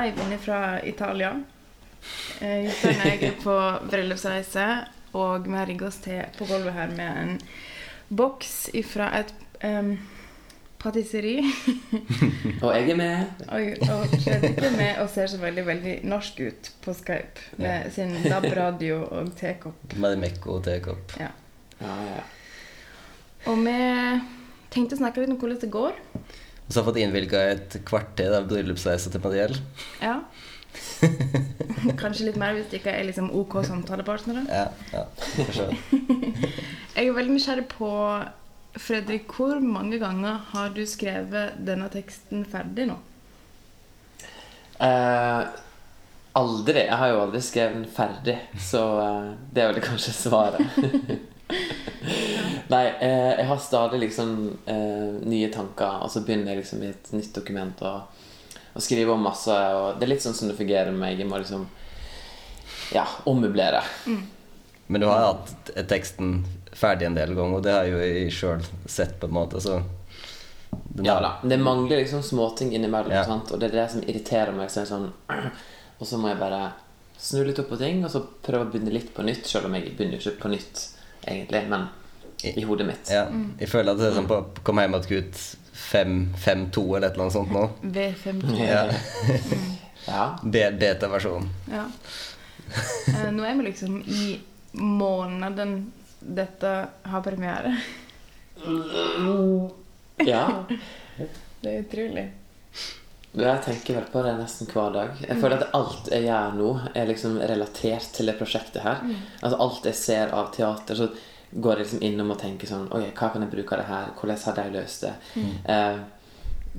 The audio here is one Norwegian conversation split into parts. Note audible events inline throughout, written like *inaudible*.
Live inne fra Italia. Eh, Jostein og jeg er på bryllupsreise, og vi har rigga oss til på gulvet her med en boks fra et um, patisseri. *laughs* Og jeg er med. Og, og Fredrik er med og ser så veldig norsk ut på Skype med sin DAB-radio og tekopp. Med mekko og tekopp. Ja. Ja, ja. Og vi tenkte å snakke litt om hvordan det går. Og så har jeg fått innvilga et kvarter av bryllupsreisa til Mariell. Ja. *laughs* Kanskje litt mer hvis det ikke er liksom OK samtalepartnere. Ja, ja. *laughs* Jeg er veldig nysgjerrig på Fredrik, hvor mange ganger har du skrevet denne teksten ferdig nå? Eh, aldri. Jeg har jo aldri skrevet den ferdig, så eh, det er vel kanskje svaret. *laughs* *laughs* Nei, eh, jeg har stadig liksom eh, nye tanker, og så begynner jeg liksom i et nytt dokument å og skrive om masse. Og det er litt sånn som det fungerer med meg. Jeg må liksom ja, ommøblere. Men du har hatt teksten ferdig en del ganger, og det har jo jeg sjøl sett, på en måte, så den Ja da. Det mangler liksom småting innimellom, Ja. sant? og det er det som irriterer meg. Så er sånn, *clears throat* og så må jeg bare snu litt opp på ting, og så prøve å begynne litt på nytt, selv om jeg begynner ikke på nytt, egentlig, men i hodet mitt. Ja, jeg føler at det er sånn på Kom hjem og kutt 5-2 eller et eller annet sånt nå. V52. Ja. Ja. *laughs* *laughs* Beta-versjonen. Ja. Eh, nå er vi liksom i måneden dette har premiere. ja. *laughs* Det er utrolig. Jeg tenker vel på det nesten hver dag. Jeg føler at alt jeg gjør nå, er liksom relatert til det prosjektet her. Altså Alt jeg ser av teater, så går jeg liksom innom og tenker sånn Oi, hva kan jeg bruke av det her? Hvordan har de løst det? Eh,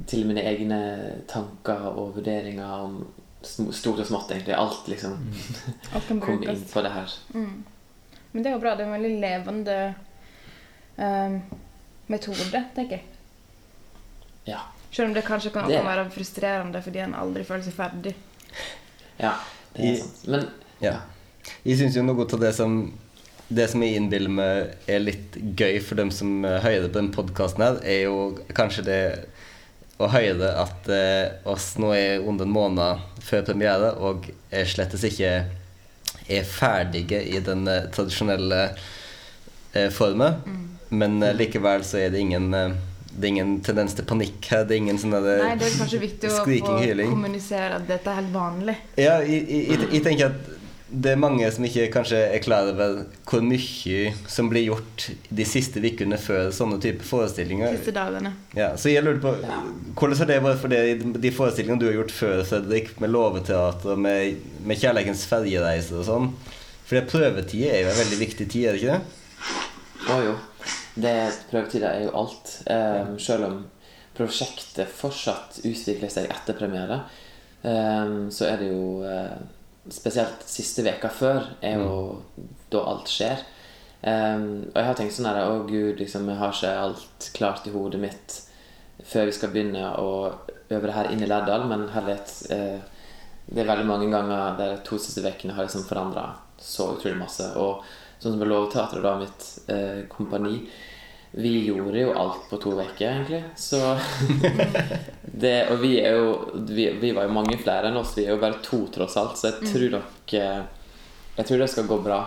til mine egne tanker og vurderinger om stort og smått, egentlig. Alt liksom *laughs* Alt kom inn på det her. Mm. Men det er jo bra. Det er en veldig levende eh, metode, tenker jeg. Ja. Selv om det kanskje kan, Det- være frustrerende fordi en aldri føler seg ferdig. ja det er sant. Men Ja. Jeg syns jo noe av det som Det som jeg innbiller meg er litt gøy for dem som hører på den podkasten her, er jo kanskje det å høre at eh, oss nå er under en måned før premiere og er slettes ikke er ferdige i den eh, tradisjonelle eh, formen. Men eh, likevel så er det ingen eh, det er ingen tendens til panikk her. Det er ingen sånn Nei, det er kanskje viktig å kommunisere at dette er helt vanlig. Ja, jeg, jeg, jeg, jeg tenker at det er mange som ikke kanskje er klar over hvor mye som blir gjort de siste ukene før sånne type forestillinger. Siste dagene. Ja, så jeg lurer på Hvordan har det vært for deg i de forestillingene du har gjort før, Fredrik, med Låveteater, med, med Kjærleikens ferjereise og sånn? For prøvetid er jo en veldig viktig tid, er det ikke det? Å jo. Det Prøvetida er jo alt. Um, selv om prosjektet fortsatt utvikler seg etter premiere, um, så er det jo uh, Spesielt siste veka før er jo da alt skjer. Um, og jeg har tenkt sånn her Å, gud, liksom, jeg har ikke alt klart i hodet mitt før vi skal begynne å øve det her inn i Lærdal, men herlighet uh, Det er veldig mange ganger de to siste ukene har liksom forandra så utrolig masse. Og sånn som med Lovteatret, da, mitt eh, kompani Vi gjorde jo alt på to uker, egentlig. Så *laughs* det, Og vi er jo vi, vi var jo mange flere enn oss. Vi er jo bare to, tross alt. Så jeg tror nok eh, Jeg tror det skal gå bra.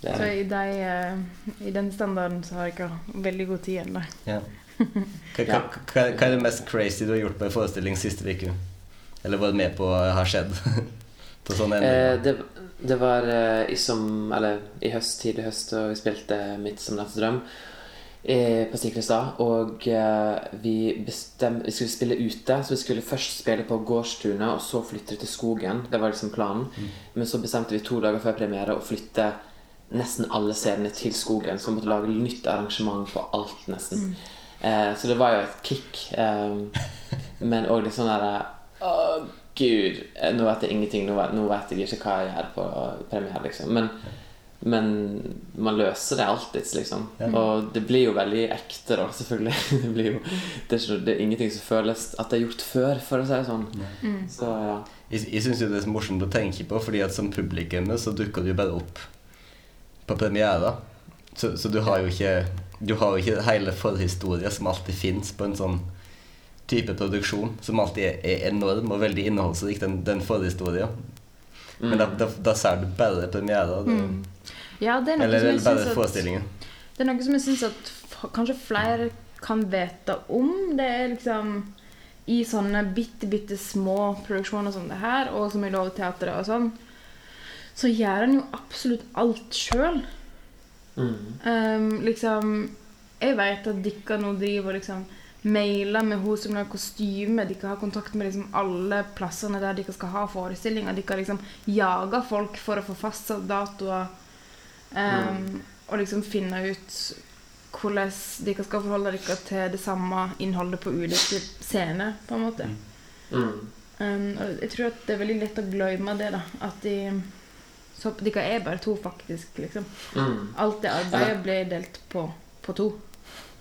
Det, Så i, de, eh, i den standarden så har jeg ikke veldig god tid ennå. Ja. *laughs* Hva, hva, hva, hva er det mest crazy du har gjort på en forestilling siste uke? Eller vært med på har skjedd? *laughs* på sånne Eh, det, det var eh, i som Eller i høst, tidlig høst, og vi spilte Midt som nattens drøm' eh, på Stiklestad. Og eh, vi, bestem, vi skulle spille ute, så vi skulle først spille på gårdstunet, og så flytte til skogen. Det var liksom planen. Men så bestemte vi to dager før premiere å flytte nesten alle scenene til skogen. Så vi måtte lage nytt arrangement på alt, nesten. Eh, så det var jo et kick. Eh, men òg litt sånn derre Å, gud, eh, nå vet jeg ingenting. Nå vet, nå vet jeg ikke hva jeg gjør på premiere, liksom. Men, men man løser det alltids, liksom. Og det blir jo veldig ekte, da, selvfølgelig. *laughs* Det, blir jo, det, er ikke, det er ingenting som føles at det er gjort før, for å si det sånn. Så ja. Jeg, jeg syns det er så morsomt å tenke på, fordi at som publikum så dukker jo bare opp på premiere. Så, så du har jo ikke Du har jo ikke hele forhistoria som alltid fins på en sånn type produksjon som alltid er, enorm og veldig innholdsrik, den, den forhistorien. Men da, da, da ser du bare premierer. Mm. Ja, det er noe Eller, som eller bare forestillingen. det er noe som jeg syns at kanskje flere kan vite om. Det er liksom i sånne bitte, bitte små produksjoner som det her, og som i Lovteatret og sånn, så gjør en jo absolutt alt sjøl. Mm. Um, liksom Jeg vet at dere nå driver og liksom mailer med hun som har kostyme. Dere har kontakt med liksom alle plassene der dere skal ha forestillinger. Dere liksom jager folk for å få fastsatt datoer. Um, Og liksom finne ut hvordan dere skal forholde dere til det samme innholdet på ulike scener. på en måte. Mm. Um, og jeg tror at det er veldig lett å glemme det. da At de så Dere er bare to, faktisk. liksom Mm. Alt det arbeidet blir delt på, på to.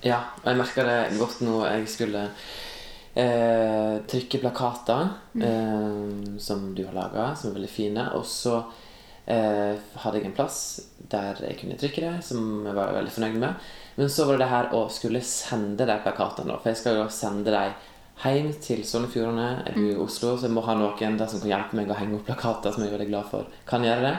Ja, og jeg merka det godt nå jeg skulle eh, trykke plakater eh, som du har laga, som er veldig fine. Og så eh, hadde jeg en plass der jeg kunne trykke det, som jeg var veldig fornøyd med. Men så var det det her å skulle sende de plakatene. For jeg skal jo sende dem hjem til Sogn og Fjordane. Jeg bor i Oslo, så jeg må ha noen der som kan hjelpe meg å henge opp plakater, som jeg er veldig glad for kan gjøre det.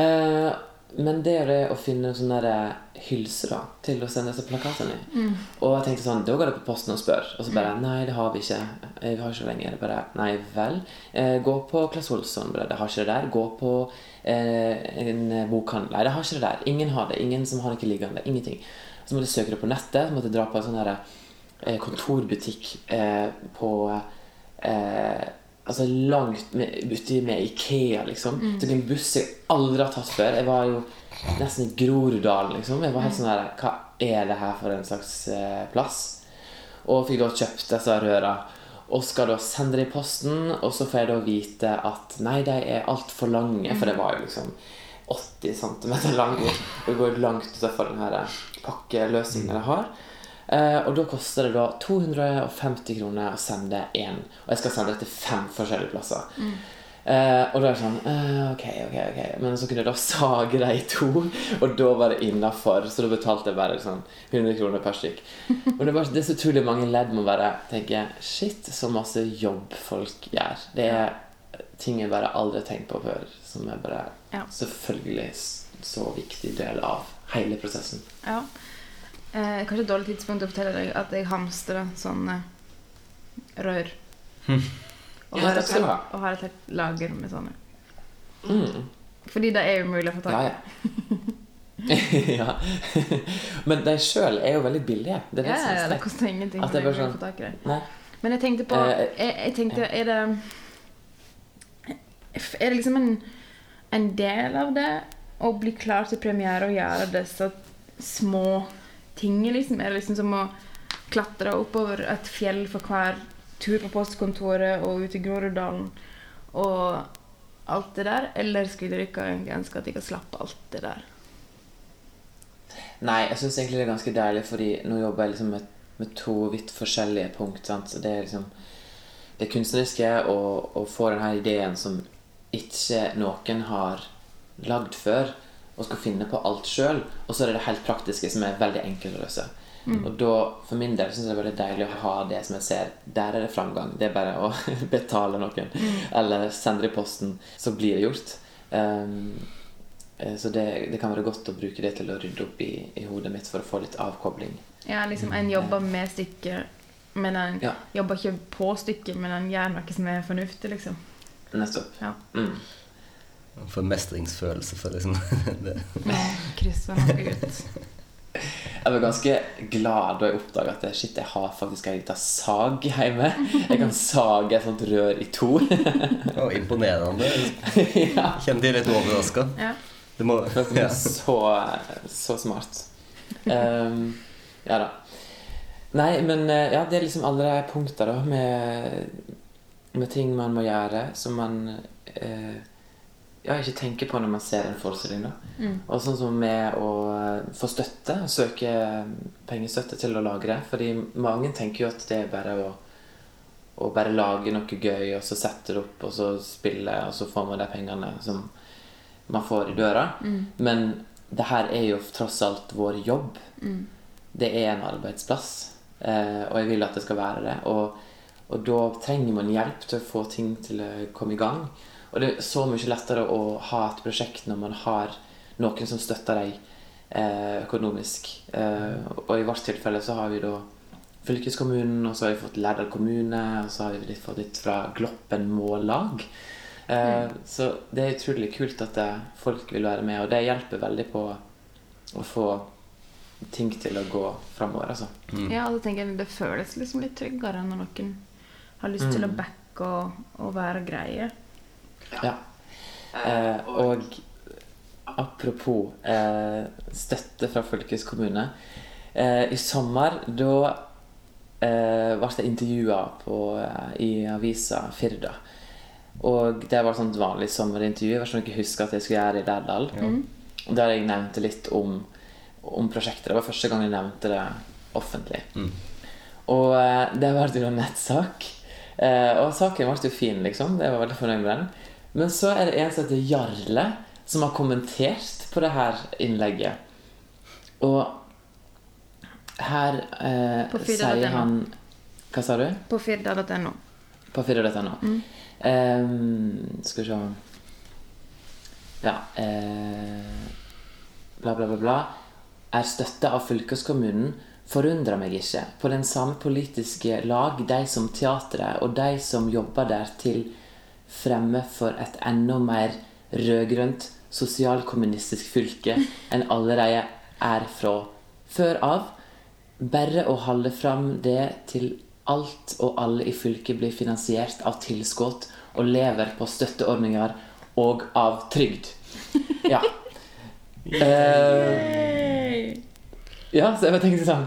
Eh, men det er det å finne sånne der hylser da, til å sende disse plakatene i. Og jeg tenkte sånn, da går det på posten og spør. Og så bare Nei, det har vi ikke. Eh, Vi har ikke lenger. Bare Nei vel. Eh, gå på Claes Olsson. Bare, det har ikke det der. Gå på eh, en bokhandel. Nei, det har ikke det der. Ingen har det. Ingen som har ikke liggende. Ingenting. Så måtte jeg søke det på nettet. Så måtte jeg dra på en sånn eh, kontorbutikk eh, på eh, Altså langt uti med Ikea, liksom. Så en buss jeg aldri har tatt før. Jeg var jo nesten i Groruddalen, liksom. Jeg var helt sånn her Hva er det her for en slags eh, plass? Og fikk da kjøpt disse røra. Og skal da sende det i posten, og så får jeg da vite at nei, de er altfor lange. For det var jo liksom 80 cm lange. Og går langt utenfor den pakkeløsningen jeg har. Eh, og da koster det da 250 kroner å sende én. Og jeg skal sende det til fem forskjellige plasser. Eh, og da er det sånn eh, Ok, ok, ok. Men så kunne jeg da sage de i to, og da var det innafor. Så da betalte jeg bare sånn 100 kroner per stykk. Og det er, bare, det er så utrolig mange ledd med å bare tenke Shit, så masse jobb folk gjør. Det er ting jeg bare aldri har tenkt på før, som er bare Ja. selvfølgelig så viktig del av hele prosessen. Ja. Eh, kanskje et dårlig tidspunkt å fortelle deg at jeg hamstrer sånne rør. Og Ja, har, et, skal du ha. og har et helt lager med sånne. Mm. Fordi det er umulig å få tak Ja, i. ja. ja. *laughs* *laughs* Men de sjøl er jo veldig billige. Det er Ja, det som ja, er det koster ingenting. At for det er bare å sånn- få tak i det. Nei. Men jeg tenkte på Eh, jeg, jeg tenkte, er det Er det liksom en, en del av det å bli klar til premiere og gjøre disse små tingene, liksom? Er det liksom som å klatre oppover et fjell for hver tur på postkontoret og ut i Groruddalen og alt det der? Eller skulle dere egentlig ønske at dere slapp alt det der? Nei, jeg syns egentlig det er ganske deilig, fordi nå jobber jeg liksom med, med to vidt forskjellige punkt. Sant? Så det er liksom det kunstneriske og å få denne ideen som ikke noen har lagd før, og skal finne på alt sjøl. Og så er det det helt praktiske, som er veldig enkelt å løse. Og da, for min del syns jeg det er veldig deilig å ha det som jeg ser. Der er det framgang. Det er bare å *laughs* betale noen. Eller sende det i posten, så blir det gjort. Um, så det, det kan være godt å bruke det til å rydde opp i, i hodet mitt for å få litt avkobling. Ja, liksom en jobber med stykket, men en Ja. jobber ikke på stykket, men en gjør noe som er fornuftig, liksom. Nettopp. Ja. Mm. For mestringsfølelse for liksom *laughs* det. Krysse noe ut. Jeg var ganske glad da jeg oppdaga at shit, jeg har faktisk ei lita sag hjemme. Jeg kan sage et sånt rør i to. Og imponerende. *laughs* ja. Kjenner de litt overraska. Ja. Det må ja. Så, så smart. Um, ja da. Nei, men eh, ja, det er liksom alle de punkta med, med ting man må gjøre, som man eh, ja, ikke tenker på når man ser en forestilling. Mm. Og sånn som med å eh, få støtte, søke pengestøtte til å lage det. Fordi mange tenker jo at det er bare å, å bare lage noe gøy, og så sette det opp, og så spille, og så får man de pengene som man får i døra. Mm. Men det her er jo tross alt vår jobb. Mm. Det er en arbeidsplass. Eh, og jeg vil at det skal være det. Og, og da trenger man hjelp til å få ting til å komme i gang. Og det er så mye lettere å ha et prosjekt når man har noen som støtter deg eh, økonomisk. Eh, og i vårt tilfelle så har vi da fylkeskommunen, og så har vi fått Lærdal kommune, og så har vi litt fått litt fra Gloppen Mållag. Eh, Så det er utrolig kult at det, folk vil være med, og det hjelper veldig på å få ting til å gå framover, altså. Ja, og da tenker jeg Det føles liksom litt tryggere når noen har lyst til å Mm. backe og, og være greie. Ja. Eh, og apropos eh, støtte fra fylkeskommune. Eh, I sommer da eh, ble jeg intervjua eh, i avisa Firda. Og det var et sånt vanlig sommerintervju. Jeg var sånn jeg husker at jeg skulle gjøre i Lærdal. Der jeg nevnte litt om, om prosjektet. Det var første gang jeg nevnte det offentlig. Og eh, det ble jo en nettsak. Eh, og saken ble jo fin, liksom. Jeg var veldig fornøyd med den. Men så er det en som heter Jarle, som har kommentert på det her innlegget. Og her eh, sier han Hva sa du? På firda.no. På firda.no. Um, skal vi se Ja eh, Bla, bla, bla, bla. Er støtta av fylkeskommunen forundrer meg ikke. På den samme politiske lag, de som teatret og de som jobber der til fremme for et enda mer rødgrønt, sosialkommunistisk fylke enn allerede er fra før av. Bare å holde fram det til alt og alle i fylket blir finansiert av tilskudd og lever på støtteordninger og av trygd. Ja. *laughs* Uh, ja, så jeg bare tenkte sånn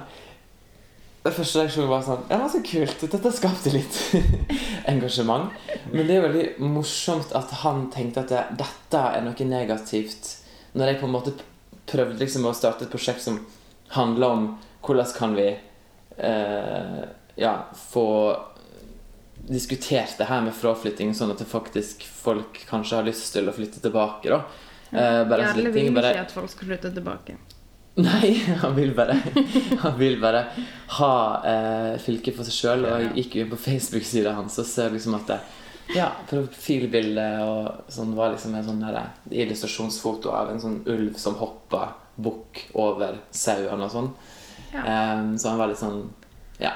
første reaksjonen var sånn Ja, så kult. Dette skapte litt *laughs* engasjement. Men det er veldig morsomt at han tenkte at det, dette er noe negativt. Når jeg på en måte prøvde liksom å starte et prosjekt som handler om hvordan kan vi eh, ja, få diskutert det her med fraflytting, sånn at det faktisk folk kanskje har lyst til å flytte tilbake. da. Eh, bare ja, alle vil ikke at folk skal flytte tilbake. *laughs* Nei, han vil bare Han vil bare ha eh, fylket for seg sjøl. Og jeg gikk inn på Facebook-sida hans og ser liksom at det, ja, profilbildet og sånn var liksom en sånn der, illustrasjonsfoto av en sånn ulv som hoppa bukk over sauene og sånn. Ja. Um, så han var litt sånn Ja.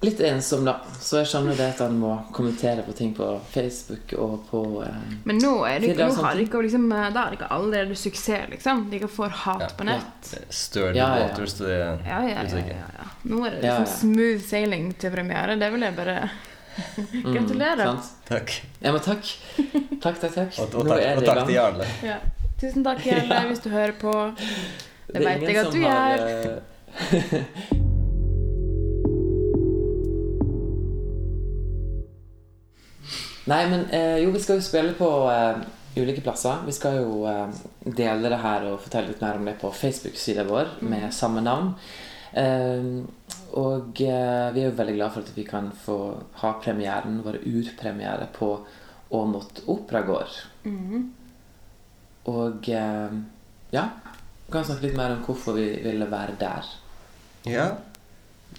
Litt ensom, da. Så jeg skjønner det at han må kommentere på ting på Facebook og på eh, Men nå, er det, nå har de ikke, liksom, da er det ikke allerede suksess, liksom. ikke får hat Ja. på nett. Sturdy Ja, ja, ja. Waters, det Ja, ja, ja, ja, ja. Nå er det Ja, liksom ja. smooth sailing til premiere. Det vil jeg bare Gratulerer. *laughs* Mm, Takk. Ja, men takk. Takk, takk, takk. Og, og, takk, og takk til Jarle. ja. Tusen takk, Jarle, *laughs* Ja. hvis du hører på. Det det vet jeg at som du har, gjør. *laughs* Nei, men eh, jo, vi skal jo spille på eh, ulike plasser. Vi skal jo eh, dele det her og fortelle litt mer om det på Facebook-sida vår med samme navn. Eh, og eh, vi er jo veldig glad for at vi kan få ha premieren, vår urpremiere, på Åmot operagård. Mm. Og eh, ja, vi kan snakke litt mer om hvorfor vi ville være der. Ja.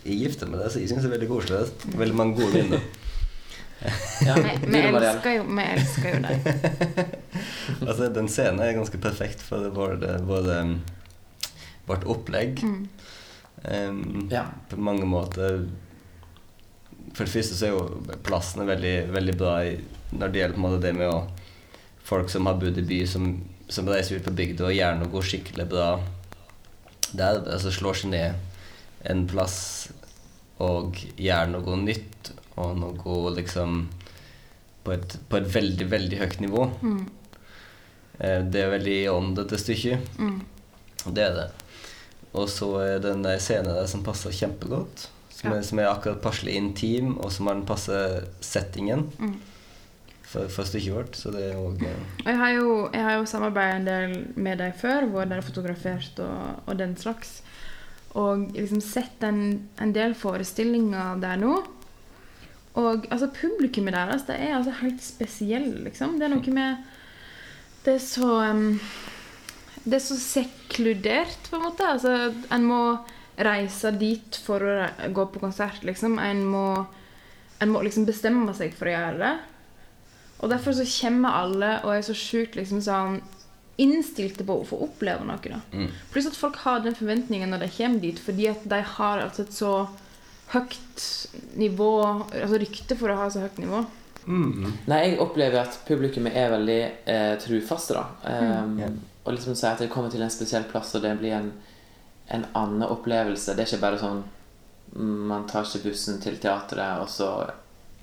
Jeg gifter meg deg, så jeg syns det er veldig koselig. Veldig mange gode minner. *laughs* Ja, Vi, elsker jo, vi elsker jo deg. *laughs* altså, den scenen er ganske perfekt for vårt, både, både um, vårt opplegg Mm. um, Ja. På mange måter For det første så er jo plassen veldig, veldig bra i, når det gjelder på en måte det med å folk som har bodd i by, som, som reiser ut på bygda og gjør noe skikkelig bra der. Altså slår seg ned en plass og gjøre noe nytt og noe liksom på et, på et veldig, veldig høyt nivå. Mm. Eh, Det er veldig ånd, dette stykket. Mm. Det er det. Og så er det en scenen der som passer kjempegodt. Som, Ja. er, som er akkurat passelig intim, og som har den passe settingen Mm. for, for stykket vårt. Så det er òg Og jeg har jo, jeg har jo samarbeidet en del med deg før, hvor dere har fotografert og, og den slags. Og liksom sett en, en del forestillinger der nå. Og altså, publikummet deres det er altså helt spesielt, liksom. Det er noe med Det er så um, Det er så sekludert, på en måte. Altså, en må reise dit for å gå på konsert, liksom. En må, en må liksom bestemme seg for å gjøre det. Og derfor så kommer alle og er så sjukt liksom sånn innstilte på å få oppleve noe. da. Mm. Pluss at folk har den forventningen når de kommer dit, fordi at de har altså et så høyt nivå Altså rykte for å ha så høyt nivå. Mm. Nei, jeg opplever at publikummet er veldig eh, trufaste, da. Um, Ja. Og liksom si at jeg kommer til en spesiell plass, og det blir en, en annen opplevelse. Det er ikke bare sånn mm, man tar ikke bussen til teatret, og så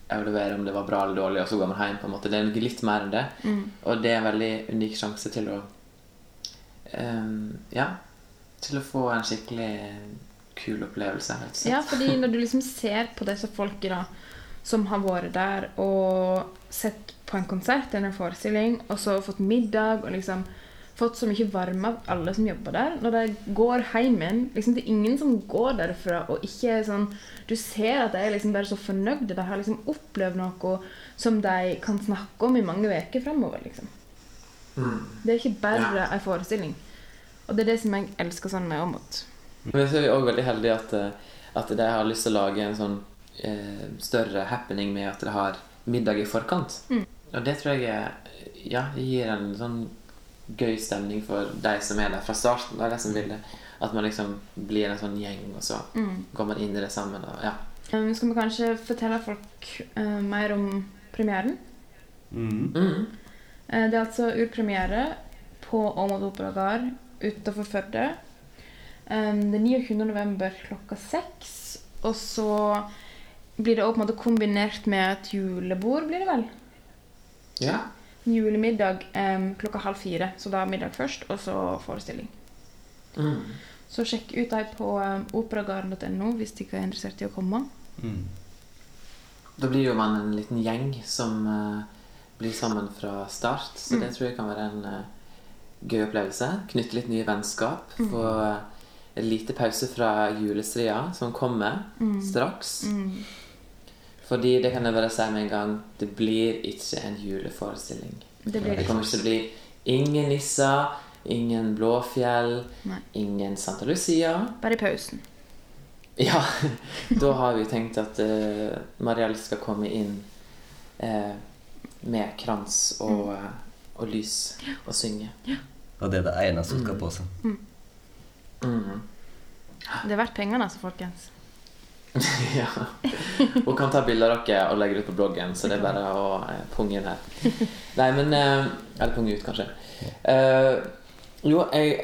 evaluerer om det var bra eller dårlig, og så går man hjem. på en måte. Det er noe litt mer enn det. Mm. Og det er en veldig unik sjanse til å um, Ja. Til å få en skikkelig kul opplevelse. rett og slett. Ja, fordi *laughs* når du liksom ser på disse folka da, som har vært der og sett på en konsert eller en forestilling, og så fått middag og liksom fått så mye varme av alle som jobber der Når de går hjem igjen liksom, Det er ingen som går derfra og ikke er sånn Du ser at de er liksom bare så fornøyde. De har liksom opplevd noe som de kan snakke om i mange uker framover. Liksom. Mm. Det er ikke bare en forestilling. Og det er det som jeg elsker sånn med Åmot. Men så er vi òg veldig heldige at, eh, at de har lyst til å lage en sånn eh, større happening med at de har middag i forkant. Mm. Og det tror jeg ja, gir en sånn gøy stemning for de som er der fra starten. Det er de som vil det. At man liksom blir en sånn gjeng, og så Mm. går man inn i det sammen. Og, ja. Um, skal vi kanskje fortelle folk uh, mer om premieren? Mm. Mm. Uh, det er altså urpremiere på Åmot Operagard utenfor Førde. Um, det er 29. november klokka seks. Og så blir det også på en måte kombinert med et julebord, blir det vel? ja. Julemiddag um, klokka halv fire. Så da middag først, og så forestilling. Mm. Så sjekk ut dem på um, operagarden.no hvis ikke er interessert i å komme. Mm. Da blir jo man en liten gjeng som uh, blir sammen fra start. Så Mm. det tror jeg kan være en uh, gøy opplevelse. Knytte litt nye vennskap. Mm. Få uh, en lite pause fra julestria som kommer Mm. straks. Mm. Fordi det kan jeg bare si med en gang det blir ikke en juleforestilling. Det blir Det kommer ikke til å bli ingen nisser, ingen Blåfjell, Nei. ingen Santa Lucia. Bare i pausen. Ja, *laughs* da har vi tenkt at uh, Mariell skal komme inn uh, med krans og, eh, og lys og synge. Og det er det eneste hun skal på seg. Mm. Det er verdt pengene, altså, folkens. *laughs* ja. Hun kan ta bilder av dere og legge det ut på bloggen, så det er bare å eh, punge inn her. Nei, men eh, Eller punge ut, kanskje. Eh, jo, jeg,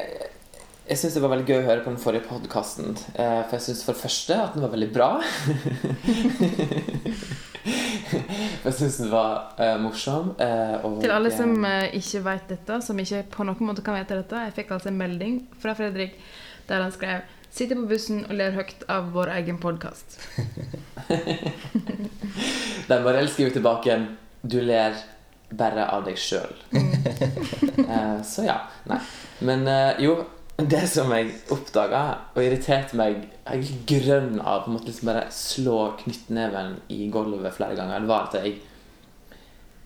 jeg syns det var veldig gøy å høre på den forrige podkasten. for jeg syns for det første at den var veldig bra. *laughs* for jeg syns den var uh, morsom. Uh, og, Til alle som eh, eh, ikke vet dette, som ikke på noen måte kan vite dette Jeg fikk altså en melding fra Fredrik der han skrev Sitter på bussen og ler høyt av vår egen podkast. *laughs* Den Mariell skriver tilbake igjen Du ler bare av deg sjøl. uh, *laughs* så ja. Nei. Men uh, jo, det som jeg oppdaga og irriterte meg Jeg er grønn av på en måte liksom bare slå knyttneven i gulvet flere ganger. Det var at jeg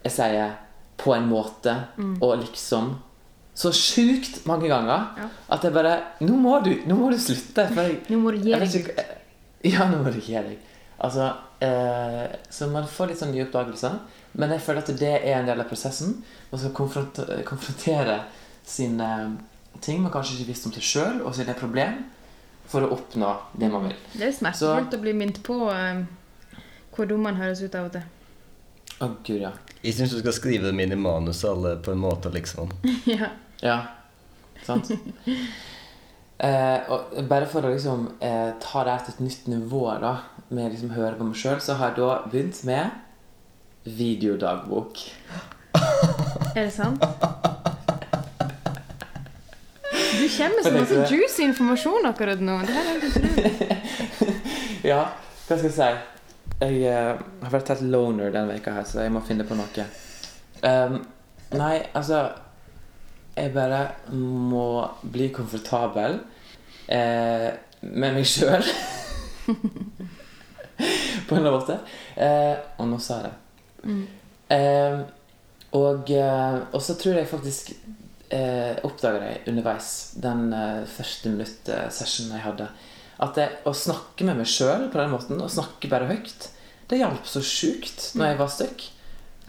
Jeg sier 'på en måte' og 'liksom' så sjukt mange ganger Ja. at jeg bare Nå må du, nå må du slutte! For jeg, Nå må du gi deg. ikke Ja, nå må du gi deg. Altså, eh, så man får litt sånn nye oppdagelser. Men jeg føler at det er en del av prosessen. Man skal konfront konfrontere sine ting man kanskje ikke visste om seg sjøl, og sine problem, for å oppnå det man vil. Det er smertefullt å bli minnet på eh, hvor dum man høres ut av og til. Å, gud, ja. Jeg syns du skal skrive dem inn i manuset alle på en måte, liksom. *laughs* ja. Ja, sant? *laughs* Eh, og bare for å liksom eh, ta det her til et nytt nivå, da, med liksom høre på meg sjøl, så har jeg da begynt med videodagbok. Er det sant? Du kommer med så masse juicy informasjon akkurat nå. Det her er helt utrolig. *laughs* Ja, hva skal jeg si? Jeg eh, har vært helt loner denne veka her, så jeg må finne på noe. Um, nei, altså Jeg bare må bli komfortabel eh, med meg sjøl. *laughs* på en eller annen måte. Eh, og nå sa jeg det. Mm. Eh, og, eh, og så tror jeg faktisk eh, oppdaga det underveis den eh, første minutt-sessionen jeg hadde, At det, å snakke med meg sjøl på den måten, å snakke bare høyt, det hjalp så sjukt når jeg var stykk.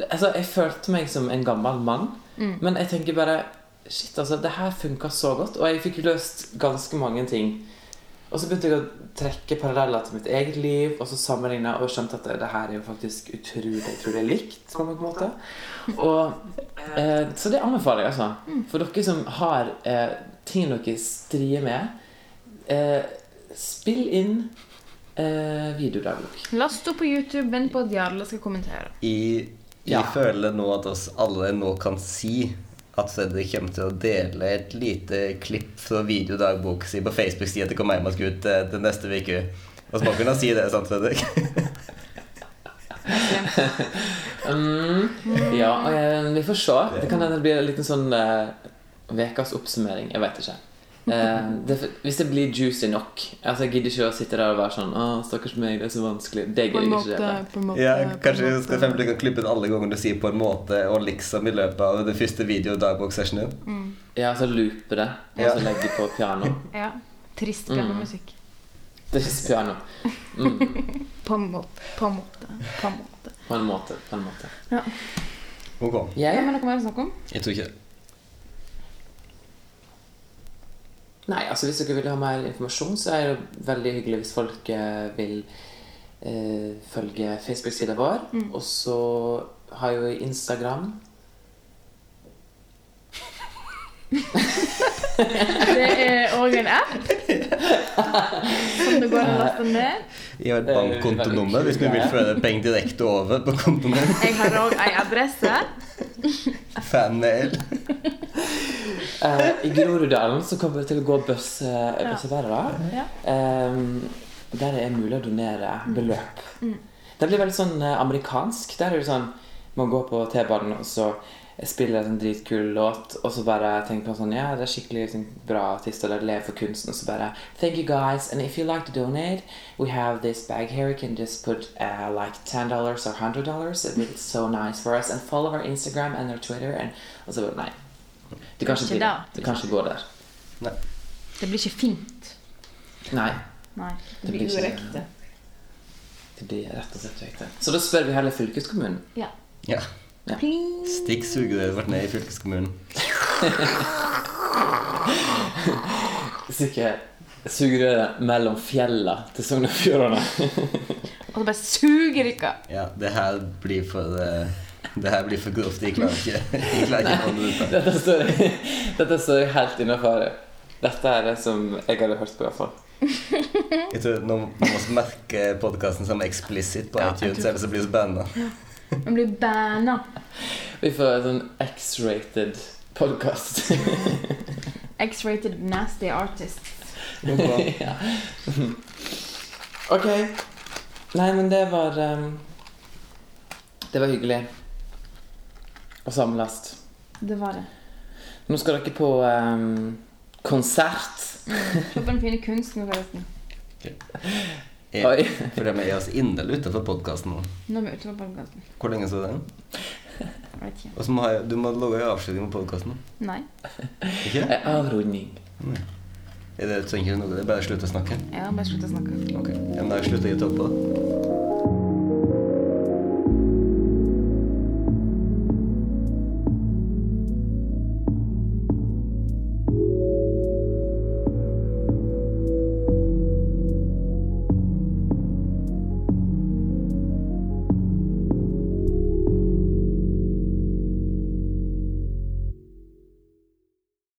Altså, jeg følte meg som en gammel mann, men jeg tenker bare Shit, altså, det her funka så godt, og jeg fikk løst ganske mange ting. Og så begynte jeg å trekke paralleller til mitt eget liv, og så sammenligne og skjønte at det, her er jo faktisk utrolig utrolig likt på noen måte. Og, eh, så det anbefaler jeg, altså. For dere som har eh, ting dere strider med, eh, spill inn eh, videodagbok. Last opp på YouTube, vent på at Jarle skal kommentere. I, jeg Ja. føler nå at oss alle nå kan si at Fredrik kommer til å dele et lite klipp fra videodagboka si på Facebook-sida til skal ut eh, til neste uke. Og så må kunne si det, sant, Fredrik? *laughs* Mm, ja, eh, vi får se. Det kan hende det blir en liten sånn ukas uh, oppsummering. Jeg vet ikke. Eh, det, hvis det blir juicy nok Altså Jeg gidder ikke å sitte der og være sånn Å, stakkars meg, det er så vanskelig. Det gidder jeg ikke. heller. på en måte Ja, kanskje du skal klippe ut alle ganger du sier 'på en måte' og liksom i løpet av det første videodagbok-sessionen. Mm. Ja, så loope det, og Ja. så legge på piano. *laughs* Ja. Trist pianomusikk. Mm. Trist piano. Mm, *laughs* På en måte. På en måte. På en måte. på en måte. På en måte. Ok. Ja, men noe mer å snakke om? Jeg tror ikke det. Nei, altså hvis dere vil ha mer informasjon, så er det veldig hyggelig hvis folk eh, vil eh, følge Facebook-sida vår. Mm. Og så har jo Instagram. *laughs* Det er òg en app som det går an å laste ned. Jeg har et er bankkontonummer hvis vi vil føre penger direkte over på kontoen min. Jeg har òg ei adresse. Fanmail. Eh, I Groruddalen så kommer det til å gå buss, eh, Ja. Eh, der det er mulig å donere beløp. Mm. Det blir veldig sånn eh, amerikansk. Der er det sånn Man går på T-banen, og så spiller en sånn dritkul låt, og så bare tenker man sånn Ja, det er skikkelig liksom, bra artister, eller lever for kunsten, og så bare Thank you guys, and if you like to donate, we have this bag here. You can just put uh, like $10 or $100. It would be so nice for us. And follow our Instagram and our Twitter. And, og så bare Nei. Du kan Ikke da. du kan ikke gå der. Det blir ikke fint. Nei. Nei, Det det blir urekte. Det blir rett og slett høyt. Så da spør vi heller fylkeskommunen. Ja. Ja. Ja. Pling. Stikk sugerøret vårt ned i fylkeskommunen. *laughs* Sikkert sugerøret mellom fjella til Sogn og Fjordane. Og det bare suger ikke. Ja, det her blir for eh, Det her blir for grovt. Jeg klarer ikke *laughs* Jeg klarer ikke å holde det ut. Dette står, *laughs* dette står helt innafor. Dette er det som jeg hadde hørt på, iallfall. *laughs* Jeg tror Nå må vi merke podkasten som explicit på Ja, iTunes, tror- ellers så blir vi banna. Man blir banna. Vi får en sånn X-rated podkast. X-rated nasty artist. ja. Ok. Nei, men det var um, Det var hyggelig å samles. Det var det. Nå skal dere på um, konsert. *laughs* Se på den fine kunsten, forresten. Jeg, Oi. for de er altså inderlig utenfor podkasten nå. Nå er vi ute på podkasten. Hvor lenge er den? Jeg vet ikke. Og så må jeg, du må lage en avslutning på podkasten. Nei. Ikke? En avrunding. Er det trenger ikke noe? Det er bare å slutte å snakke? Ja, bare slutte å snakke. Ok. Ja, men da slutter jeg å ta på.